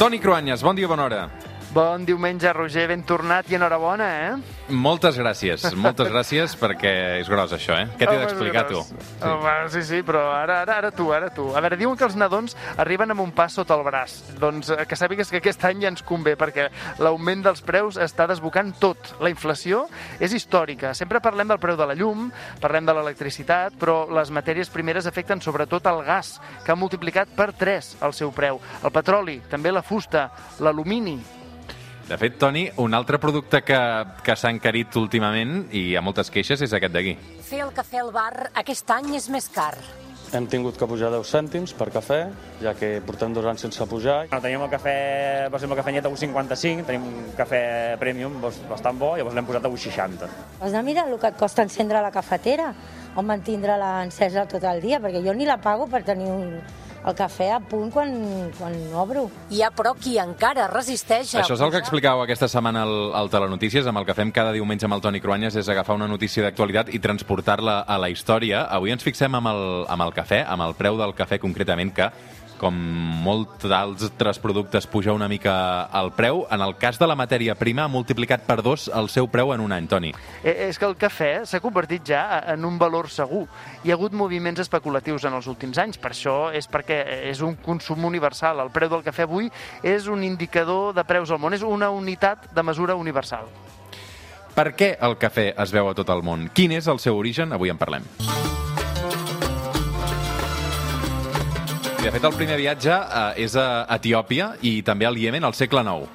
Toni Cruanyes, bon dia, bona hora. Bon diumenge, Roger, ben tornat i enhorabona, eh? Moltes gràcies, moltes gràcies perquè és gros això, eh? Què t'he Home, d'explicar tu? gros. Home, sí, sí, però ara, ara, ara tu, ara tu. A veure, diuen que els nadons arriben amb un pas sota el braç. Doncs eh, que sàpigues que aquest any ja ens convé, perquè l'augment dels preus està desbocant tot. La inflació és històrica. Sempre parlem del preu de la llum, parlem de l'electricitat, però les matèries primeres afecten sobretot el gas, que ha multiplicat per 3 el seu preu. El petroli, també la fusta, l'alumini, De fet, Toni, un altre producte que, que s'ha encarit últimament i hi ha moltes queixes és aquest d'aquí. Fer el cafè al bar aquest any és més car. Hem tingut que pujar 10 cèntims per cafè, ja que portem dos anys sense pujar. Bueno, teníem el cafè, per exemple, el cafè a 1,55, tenim un cafè premium bastant bo, llavors l'hem posat a 1,60. Has de mirar el que et costa encendre la cafetera o mantindre-la encesa tot el dia, perquè jo ni la pago per tenir un, el cafè a punt quan, quan obro. Hi ha, però, qui encara resisteix a Això és el que explicàveu aquesta setmana al, al Telenotícies, amb el que fem cada diumenge amb el Toni Cruanyes, és agafar una notícia d'actualitat i transportar-la a la història. Avui ens fixem amb el, amb el cafè, amb el preu del cafè concretament, que com molts altres productes puja una mica el preu. En el cas de la matèria prima ha multiplicat per dos el seu preu en un any, Toni. Eh, És que el cafè s'ha convertit ja en un valor segur. Hi ha hagut moviments especulatius en els últims anys, per això és perquè és un consum universal. El preu del cafè avui és un indicador de preus al món, és una unitat de mesura universal. Per què el cafè es veu a tot el món? Quin és el seu origen? Avui en parlem. I, de fet, el primer viatge eh, és a Etiòpia i també al Iemen al segle IX.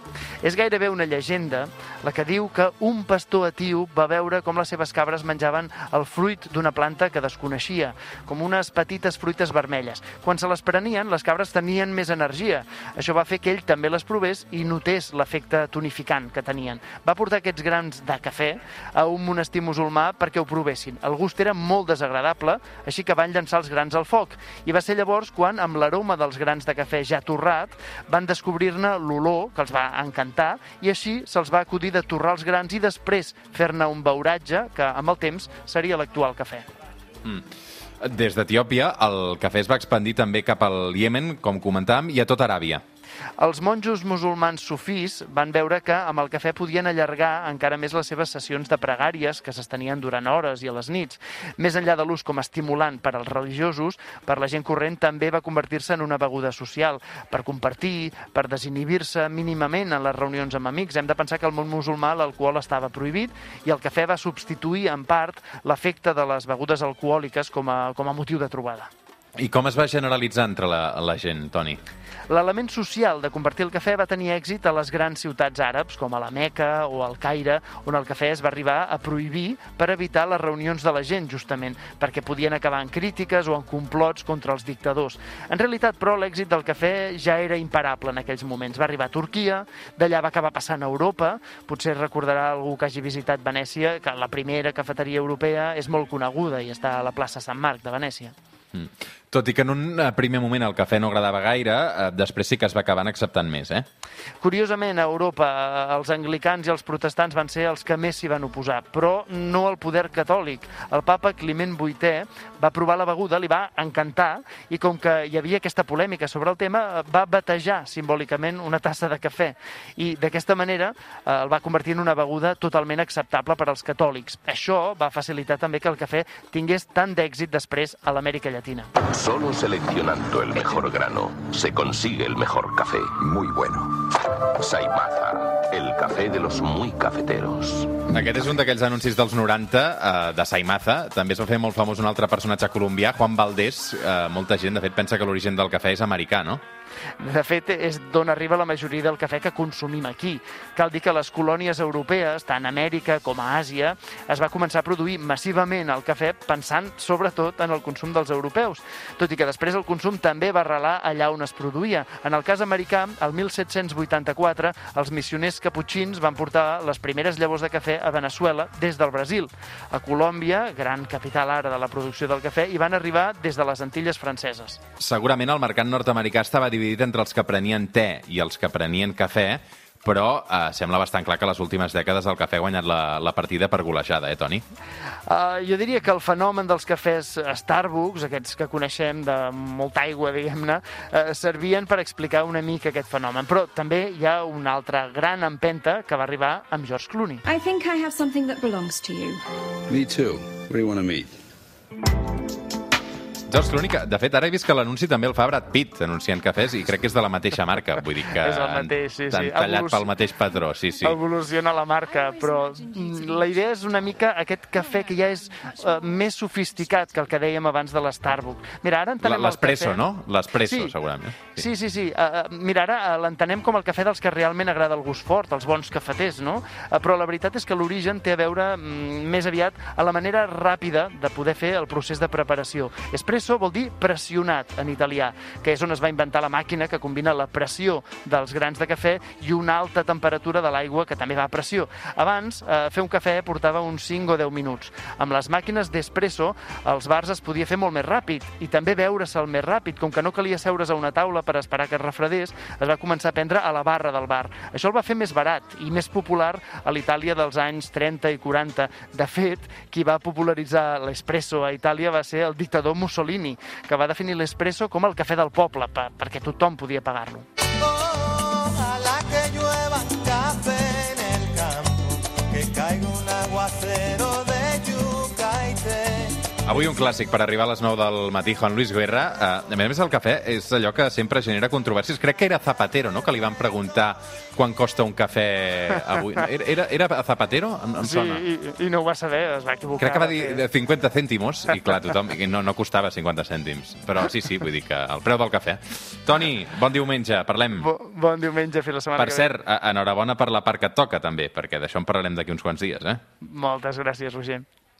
És gairebé una llegenda la que diu que un pastor etíop va veure com les seves cabres menjaven el fruit d'una planta que desconeixia, com unes petites fruites vermelles. Quan se les prenien, les cabres tenien més energia. Això va fer que ell també les provés i notés l'efecte tonificant que tenien. Va portar aquests grans de cafè a un monestir musulmà perquè ho provessin. El gust era molt desagradable, així que van llançar els grans al foc. I va ser llavors quan, amb l'aroma dels grans de cafè ja torrat, van descobrir-ne l'olor, que els va encantar, i així se'ls va acudir de torrar els grans i després fer-ne un beuratge, que amb el temps seria l'actual cafè. Des d'Etiòpia, el cafè es va expandir també cap al Iemen, com comentàvem, i a tota Aràbia. Els monjos musulmans sufís van veure que amb el cafè podien allargar encara més les seves sessions de pregàries, que s'estenien durant hores i a les nits. Més enllà de l'ús com a estimulant per als religiosos, per la gent corrent també va convertir-se en una beguda social, per compartir, per desinhibir-se mínimament en les reunions amb amics. Hem de pensar que al món musulmà l'alcohol estava prohibit i el cafè va substituir en part l'efecte de les begudes alcohòliques com a, com a motiu de trobada. I com es va generalitzar entre la, la gent, Toni? L'element social de convertir el cafè va tenir èxit a les grans ciutats àrabs, com a la Meca o al Caire, on el cafè es va arribar a prohibir per evitar les reunions de la gent, justament, perquè podien acabar en crítiques o en complots contra els dictadors. En realitat, però, l'èxit del cafè ja era imparable en aquells moments. Va arribar a Turquia, d'allà va acabar passant a Europa, potser recordarà algú que hagi visitat Venècia, que la primera cafeteria europea és molt coneguda i està a la plaça Sant Marc de Venècia. Mm. Tot i que en un eh, primer moment el cafè no agradava gaire, eh, després sí que es va acabar acceptant més, eh? Curiosament, a Europa, eh, els anglicans i els protestants van ser els que més s'hi van oposar, però no el poder catòlic. El papa Climent VIII va provar la beguda, li va encantar, i com que hi havia aquesta polèmica sobre el tema, va batejar simbòlicament una tassa de cafè. I d'aquesta manera el va convertir en una beguda totalment acceptable per als catòlics. Això va facilitar també que el cafè tingués tant d'èxit després a l'Amèrica Llatina. Solo seleccionando el mejor grano se consigue el mejor café. Muy bueno. Saimaza, el café de los muy cafeteros. Aquest és un d'aquells anuncis dels 90 eh, de Saimaza. També es va fer molt famós un altre personatge colombià, Juan Valdés. Eh, molta gent, de fet, pensa que l'origen del cafè és americà, no? De fet, és d'on arriba la majoria del cafè que consumim aquí. Cal dir que les colònies europees, tant a Amèrica com a Àsia, es va començar a produir massivament el cafè pensant sobretot en el consum dels europeus, tot i que després el consum també va arrelar allà on es produïa. En el cas americà, el 1784, els missioners caputxins van portar les primeres llavors de cafè a Venezuela des del Brasil. A Colòmbia, gran capital ara de la producció del cafè, hi van arribar des de les Antilles franceses. Segurament el mercat nord-americà estava dividit entre els que prenien te i els que prenien cafè, però eh, sembla bastant clar que les últimes dècades el cafè ha guanyat la, la partida per golejada, eh, Toni? Uh, jo diria que el fenomen dels cafès Starbucks, aquests que coneixem de molta aigua, diguem-ne, uh, servien per explicar una mica aquest fenomen. Però també hi ha una altra gran empenta que va arribar amb George Clooney. I think I have something that belongs to you. Me too. Where do you want to meet? George Clooney, que, de fet, ara he vist que l'anunci també el fa Brad Pitt, anunciant cafès, i crec que és de la mateixa marca. Vull dir que És el mateix, sí, han sí. tallat Evoluc- pel mateix patró, sí, sí. evoluciona la marca, però mm, la idea és una mica aquest cafè que ja és uh, més sofisticat que el que dèiem abans de l'Starbucks. Mira, ara entenem L'espresso, cafè- no? L'espresso, Sí. segurament. Sí, sí, sí. Uh, mira, ara uh, l'entenem com el cafè dels que realment agrada el gust fort, els bons cafeters, no? Uh, però la veritat és que l'origen té a veure mm, més aviat a la manera ràpida de poder fer el procés de preparació. Espresso vol dir pressionat en italià, que és on es va inventar la màquina que combina la pressió dels grans de cafè i una alta temperatura de l'aigua que també va a pressió. Abans, eh, fer un cafè portava uns 5 o 10 minuts. Amb les màquines d'espresso, als bars es podia fer molt més ràpid i també beure'se'l més ràpid. Com que no calia seure's a una taula per esperar que es refredés, es va començar a prendre a la barra del bar. Això el va fer més barat i més popular a l'Itàlia dels anys 30 i 40. De fet, qui va popularitzar l'espresso a Itàlia va ser el dictador Mussolini, que va definir l'espresso com el cafè del poble, per, perquè tothom podia pagar-lo. Ojalá Avui un clàssic per arribar a les 9 del matí, Juan Luis Guerra. Uh, a més el cafè és allò que sempre genera controvèrsies. Crec que era Zapatero, no?, que li van preguntar quan costa un cafè avui. Era, era, Zapatero? Em, em Sí, sona. i, i no ho va saber, es va equivocar. Crec que va dir fer- de 50 cèntimos, i clar, tothom, i no, no costava 50 cèntims. Però sí, sí, vull dir que el preu del cafè. Toni, bon diumenge, parlem. Bo, bon diumenge, fins la setmana Per que cert, a- enhorabona per la part que et toca, també, perquè d'això en parlarem d'aquí uns quants dies, eh? ve. Moltes gràcies, Roger.